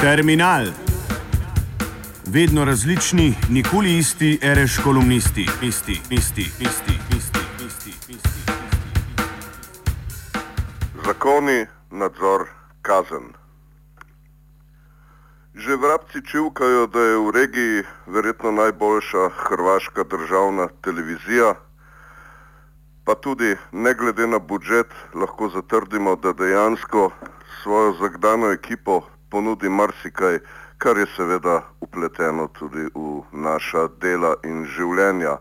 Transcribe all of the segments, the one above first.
Terminal. Vedno različni, nikoli isti, reš kolumnisti, isti, isti, isti, isti, isti, isti. Zakoni, nadzor, kazen. Že vrabci čivkajo, da je v regiji verjetno najboljša hrvaška državna televizija, pa tudi ne glede na budžet lahko zatrdimo, da dejansko svojo zagdano ekipo ponudi marsikaj, kar je seveda upleteno tudi v naša dela in življenja.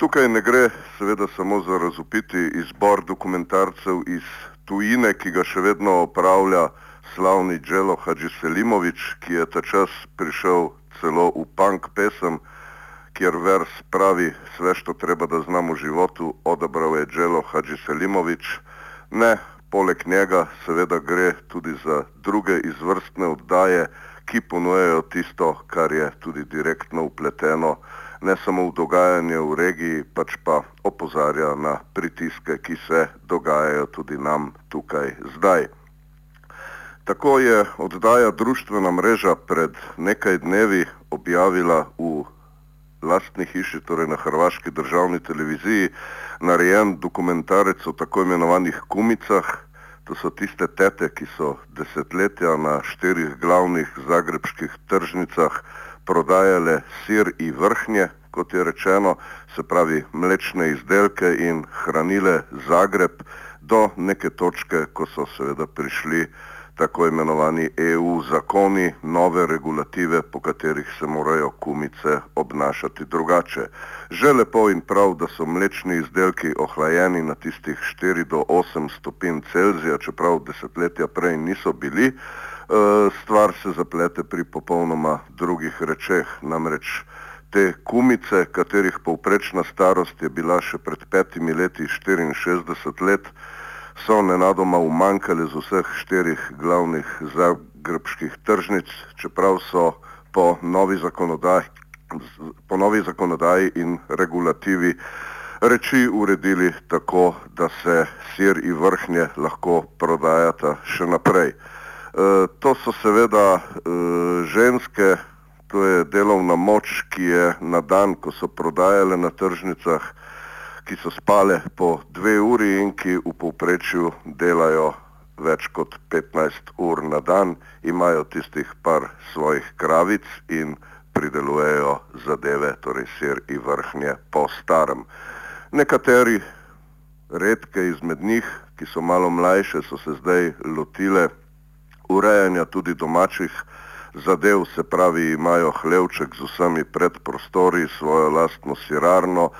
Tukaj ne gre seveda samo za razupiti izbor dokumentarcev iz tujine, ki ga še vedno opravlja slavni Dželo Hadži Selimovič, ki je ta čas prišel celo v punk pesem, kjer vers pravi sve što treba da znam u životu, odabrao je Dželo Hadži Selimovič. Ne, poleg njega seveda gre tudi za druge izvrstne oddaje, ki ponujejo tisto, kar je tudi direktno upleteno ne samo v dogajanje v regiji, pač pa opozarja na pritiske, ki se dogajajo tudi nam tukaj zdaj. Tako je oddaja društvena mreža pred nekaj dnevi objavila v lastni hiši, torej na Hrvaški državni televiziji, narejen dokumentarec o tako imenovanih kumicah. To so tiste tete, ki so desetletja na štirih glavnih zagrebskih tržnicah prodajale sir in vrhnje, kot je rečeno, se pravi mlečne izdelke in hranile Zagreb do neke točke, ko so seveda prišli tako imenovani EU zakoni, nove regulative, po katerih se morajo kumice obnašati drugače. Že lepo in prav, da so mlečni izdelki ohlajeni na tistih 4 do 8 stopinj Celzija, čeprav desetletja prej niso bili, e, stvar se zaplete pri popolnoma drugih rečeh. Namreč te kumice, katerih povprečna starost je bila še pred petimi leti 64 let, so nenadoma umankali z vseh štirih glavnih zagrebskih tržnic, čeprav so po novi zakonodaji, po novi zakonodaji in regulativi reči uredili tako, da se sir in vrhnje lahko prodajata še naprej. E, to so seveda e, ženske, to je delovna moč, ki je na dan, ko so prodajale na tržnicah, ki so spale po dve uri in ki v povprečju delajo več kot 15 ur na dan, imajo tistih par svojih kravic in pridelujejo zadeve, torej sir in vrhnje po starem. Nekateri, redke izmed njih, ki so malo mlajše, so se zdaj lotile urejanja tudi domačih zadev, se pravi, imajo hlevček z vsemi predprostori, svojo lastno sirarno,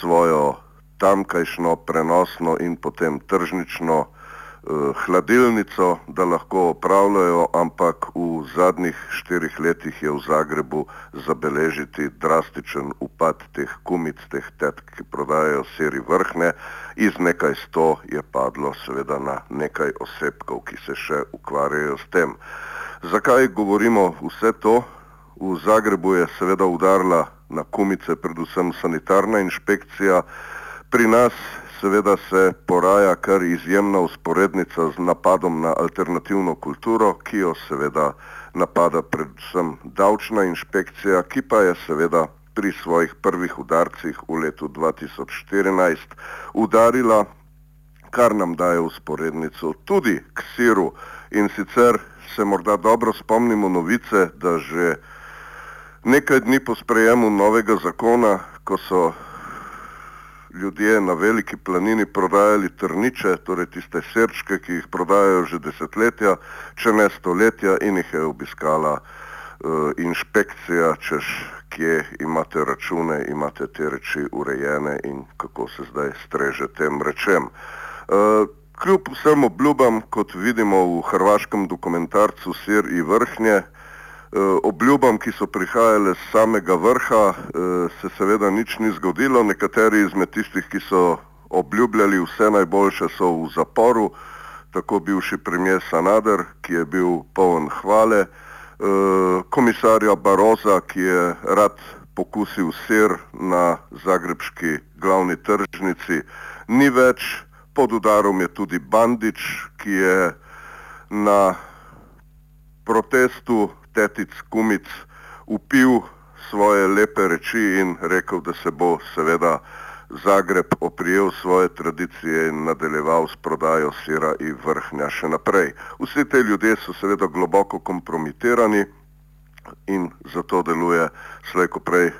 svojo tamkajšno prenosno in potem tržnično eh, hladilnico, da lahko opravljajo, ampak v zadnjih štirih letih je v Zagrebu zabeležiti drastičen upad teh kumic, teh tetk, ki prodajajo seri vrhne. Iz nekaj sto je padlo seveda na nekaj osebkov, ki se še ukvarjajo s tem. Zakaj govorimo vse to? V Zagrebu je seveda udarila na kumice predvsem sanitarna inšpekcija, Pri nas seveda se poraja kar izjemna usporednica z napadom na alternativno kulturo, ki jo seveda napada predvsem davčna inšpekcija, ki pa je seveda pri svojih prvih udarcih v letu 2014 udarila, kar nam daje usporednico tudi k siru. In sicer se morda dobro spomnimo novice, da že nekaj dni po sprejemu novega zakona, ko so ljudje na veliki planini prodajali trniče, torej tiste srčke, ki jih prodajajo že desetletja, če ne stoletja in jih je obiskala uh, inšpekcija, češ kje imate račune, imate te reči urejene in kako se zdaj streže tem rečem. Uh, kljub vsem obljubam, kot vidimo v hrvaškem dokumentarcu Sir in vrhnje, Eh, obljubam, ki so prihajale z samega vrha, eh, se seveda nič ni zgodilo. Nekateri izmed tistih, ki so obljubljali vse najboljše, so v zaporu, tako bivši premijer Sanader, ki je bil poln hvale, eh, komisarja Baroza, ki je rad pokusil sir na zagrebski glavni tržnici, ni več. Pod udarom je tudi Bandič, ki je na protestu tetic, kumic, upil svoje lepe reči in rekel, da se bo seveda Zagreb oprijel svoje tradicije in nadaljeval s prodajo sira in vrhnja še naprej. Vsi te ljudje so seveda globoko kompromitirani in zato deluje slejko prej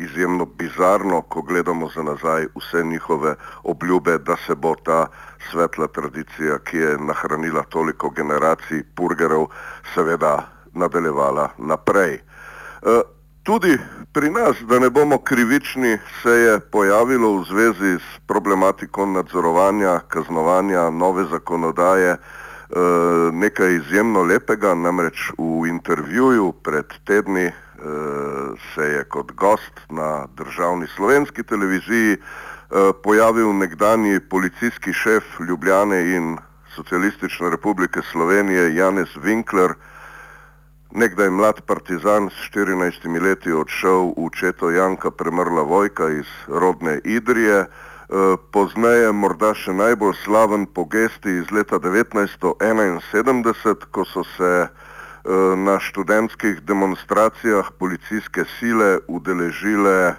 izjemno bizarno, ko gledamo za nazaj vse njihove obljube, da se bo ta svetla tradicija, ki je nahranila toliko generacij purgerov, seveda nadaljevala naprej. E, tudi pri nas, da ne bomo krivični, se je pojavilo v zvezi s problematiko nadzorovanja, kaznovanja, nove zakonodaje, Eh, nekaj izjemno lepega, namreč v intervjuju pred tedni eh, se je kot gost na državni slovenski televiziji eh, pojavil nekdani policijski šef Ljubljane in Socialistične republike Slovenije Janez Winkler, nekdaj mlad partizan s 14 leti odšel v četo Janka Premrla Vojka iz rodne Idrije, Eh, pozneje morda še najbolj slaven po gesti iz leta 1971, ko so se eh, na študentskih demonstracijah policijske sile udeležile eh,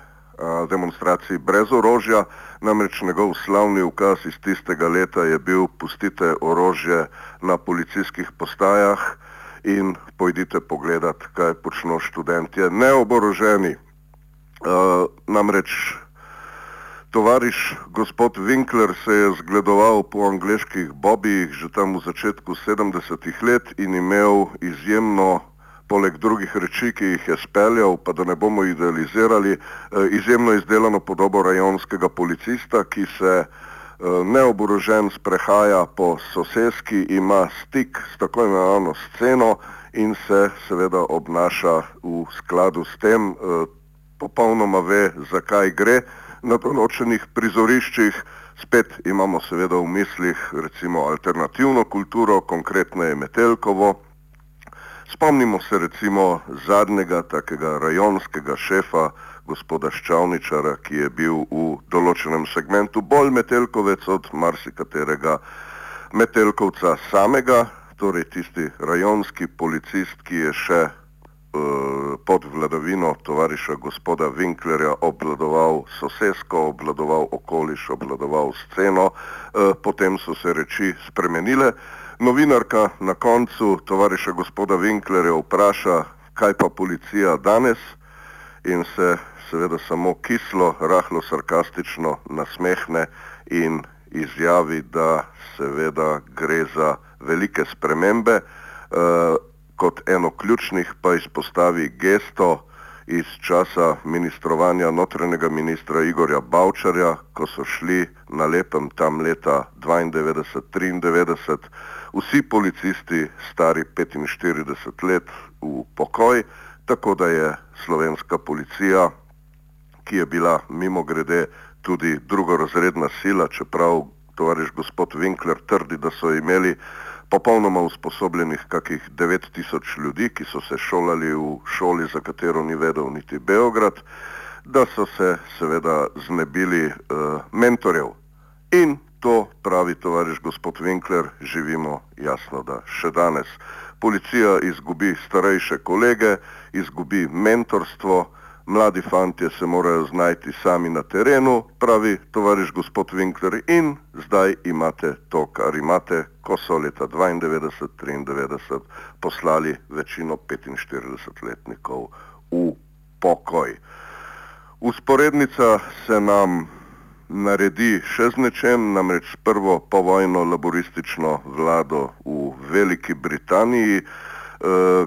demonstraciji brez orožja, namreč njegov slavni ukaz iz tistega leta je bil pustite orožje na policijskih postajah in pojdite pogledat, kaj počno študentje neoboroženi. Uh, namreč Tovariš gospod Winkler se je zgledoval po angliških bobijih že tam v začetku 70-ih let in imel izjemno, poleg drugih reči, ki jih je speljal, pa da ne bomo idealizirali, eh, izjemno izdelano podobo rajonskega policista, ki se eh, neoborožen sprehaja po soseski, ima stik s tako imenovano sceno in se seveda obnaša v skladu s tem, eh, popolnoma ve, zakaj gre na določenih prizoriščih. Spet imamo seveda v mislih recimo alternativno kulturo, konkretno je Metelkovo. Spomnimo se recimo zadnjega takega rajonskega šefa, gospoda Ščavničara, ki je bil v določenem segmentu bolj Metelkovec od marsikaterega Metelkovca samega, torej tisti rajonski policist, ki je še Eh, pod vladavino tovariša gospoda Winklerja obvladoval sosesko, obvladoval okoliš, obvladoval sceno, eh, potem so se reči spremenile. Novinarka na koncu tovariša gospoda Winklerja vpraša, kaj pa policija danes in se seveda samo kislo, rahlo sarkastično nasmehne in izjavi, da seveda gre za velike spremembe. Uh, kot eno ključnih pa izpostavi gesto iz časa ministrovanja notranjega ministra Igorja Bavčarja, ko so šli na lepem tam leta 92-93 vsi policisti stari 45 let v pokoj, tako da je slovenska policija, ki je bila mimo grede tudi drugorazredna sila, čeprav tovariš gospod Winkler trdi, da so imeli popolnoma usposobljenih kakih 9000 ljudi, ki so se šolali v šoli, za katero ni vedel niti Beograd, da so se seveda znebili uh, mentorjev. In to, pravi tovariš gospod Winkler, živimo jasno, da še danes. Policija izgubi starejše kolege, izgubi mentorstvo, mladi fantje se morajo znajti sami na terenu, pravi tovariš gospod Winkler in zdaj imate to, kar imate, ko so leta 92-93 poslali večino 45-letnikov v pokoj. Usporednica se nam naredi še z nečem, namreč prvo povojno laboristično vlado v Veliki Britaniji, eh,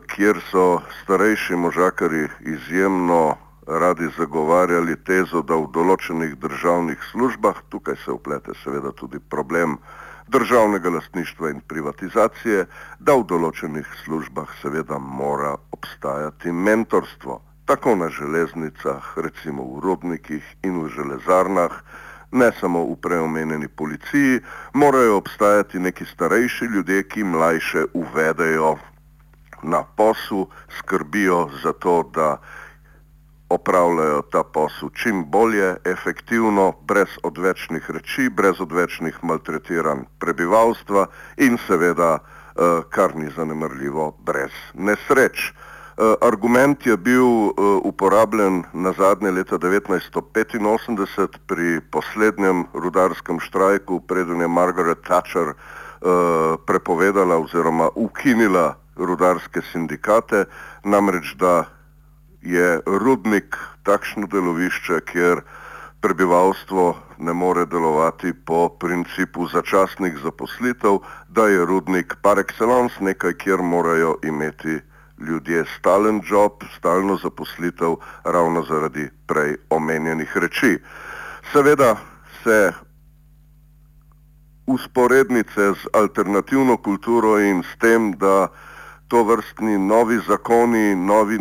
kjer so starejši možakari izjemno radi zagovarjali tezo, da v določenih državnih službah, tukaj se uplete seveda tudi problem državnega lastništva in privatizacije, da v določenih službah seveda mora obstajati mentorstvo, tako na železnicah, recimo v rodnikih in v železarnah, ne samo v preomenjeni policiji, morajo obstajati neki starejši ljudje, ki mlajše uvedejo na poslu, skrbijo za to, da opravljajo ta posel čim bolje, efektivno, brez odvečnih reči, brez odvečnih maltretiranj prebivalstva in seveda, eh, kar ni zanemrljivo, brez nesreč. Uh, argument je bil uh, uporabljen na zadnje leta 1985 pri poslednjem rudarskem štrajku, preden je Margaret Thatcher uh, prepovedala oziroma ukinila rudarske sindikate, namreč da je rudnik takšno delovišče, kjer prebivalstvo ne more delovati po principu začasnih zaposlitev, da je rudnik par excellence nekaj, kjer morajo imeti ljudje stalen job, stalno zaposlitev, ravno zaradi prej omenjenih reči. Seveda se usporednice z alternativno kulturo in s tem, da to vrstni novi zakoni, novi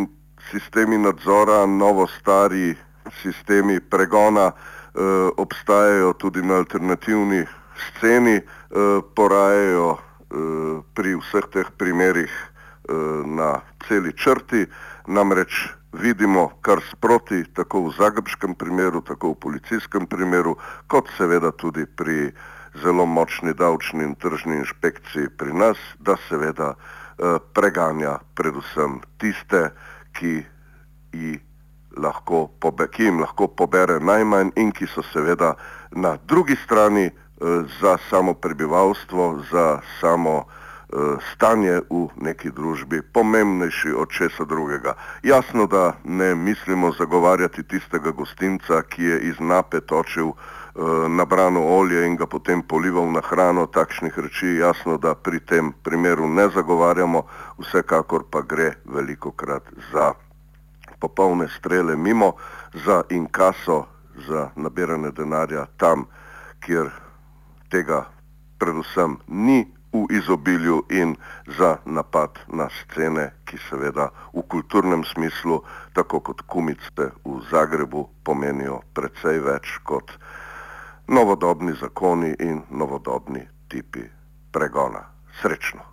sistemi nadzora, novo stari sistemi pregona eh, obstajajo tudi na alternativni sceni, eh, porajajo eh, pri vseh teh primerih na celi črti, namreč vidimo kar sproti, tako v zagrebskem primeru, tako v policijskem primeru, kot seveda tudi pri zelo močni davčni in tržni inšpekciji pri nas, da seveda eh, preganja predvsem tiste, ki lahko, pobe, ki jim lahko pobere najmanj in ki so seveda na drugi strani eh, za samo prebivalstvo, za samo eh, stanje v neki družbi pomembnejši od česa drugega. Jasno, da ne mislimo zagovarjati tistega gostinca, ki je iz nape točil eh, nabrano olje in ga potem polival na hrano, takšnih reči jasno, da pri tem primeru ne zagovarjamo, vsekakor pa gre veliko krat za popolne strele mimo za inkaso, za nabiranje denarja tam, kjer tega predvsem ni v izobilju in za napad na scene, ki seveda v kulturnem smislu, tako kot kumice v Zagrebu, pomenijo precej več kot novodobni zakoni in novodobni tipi pregona. Srečno!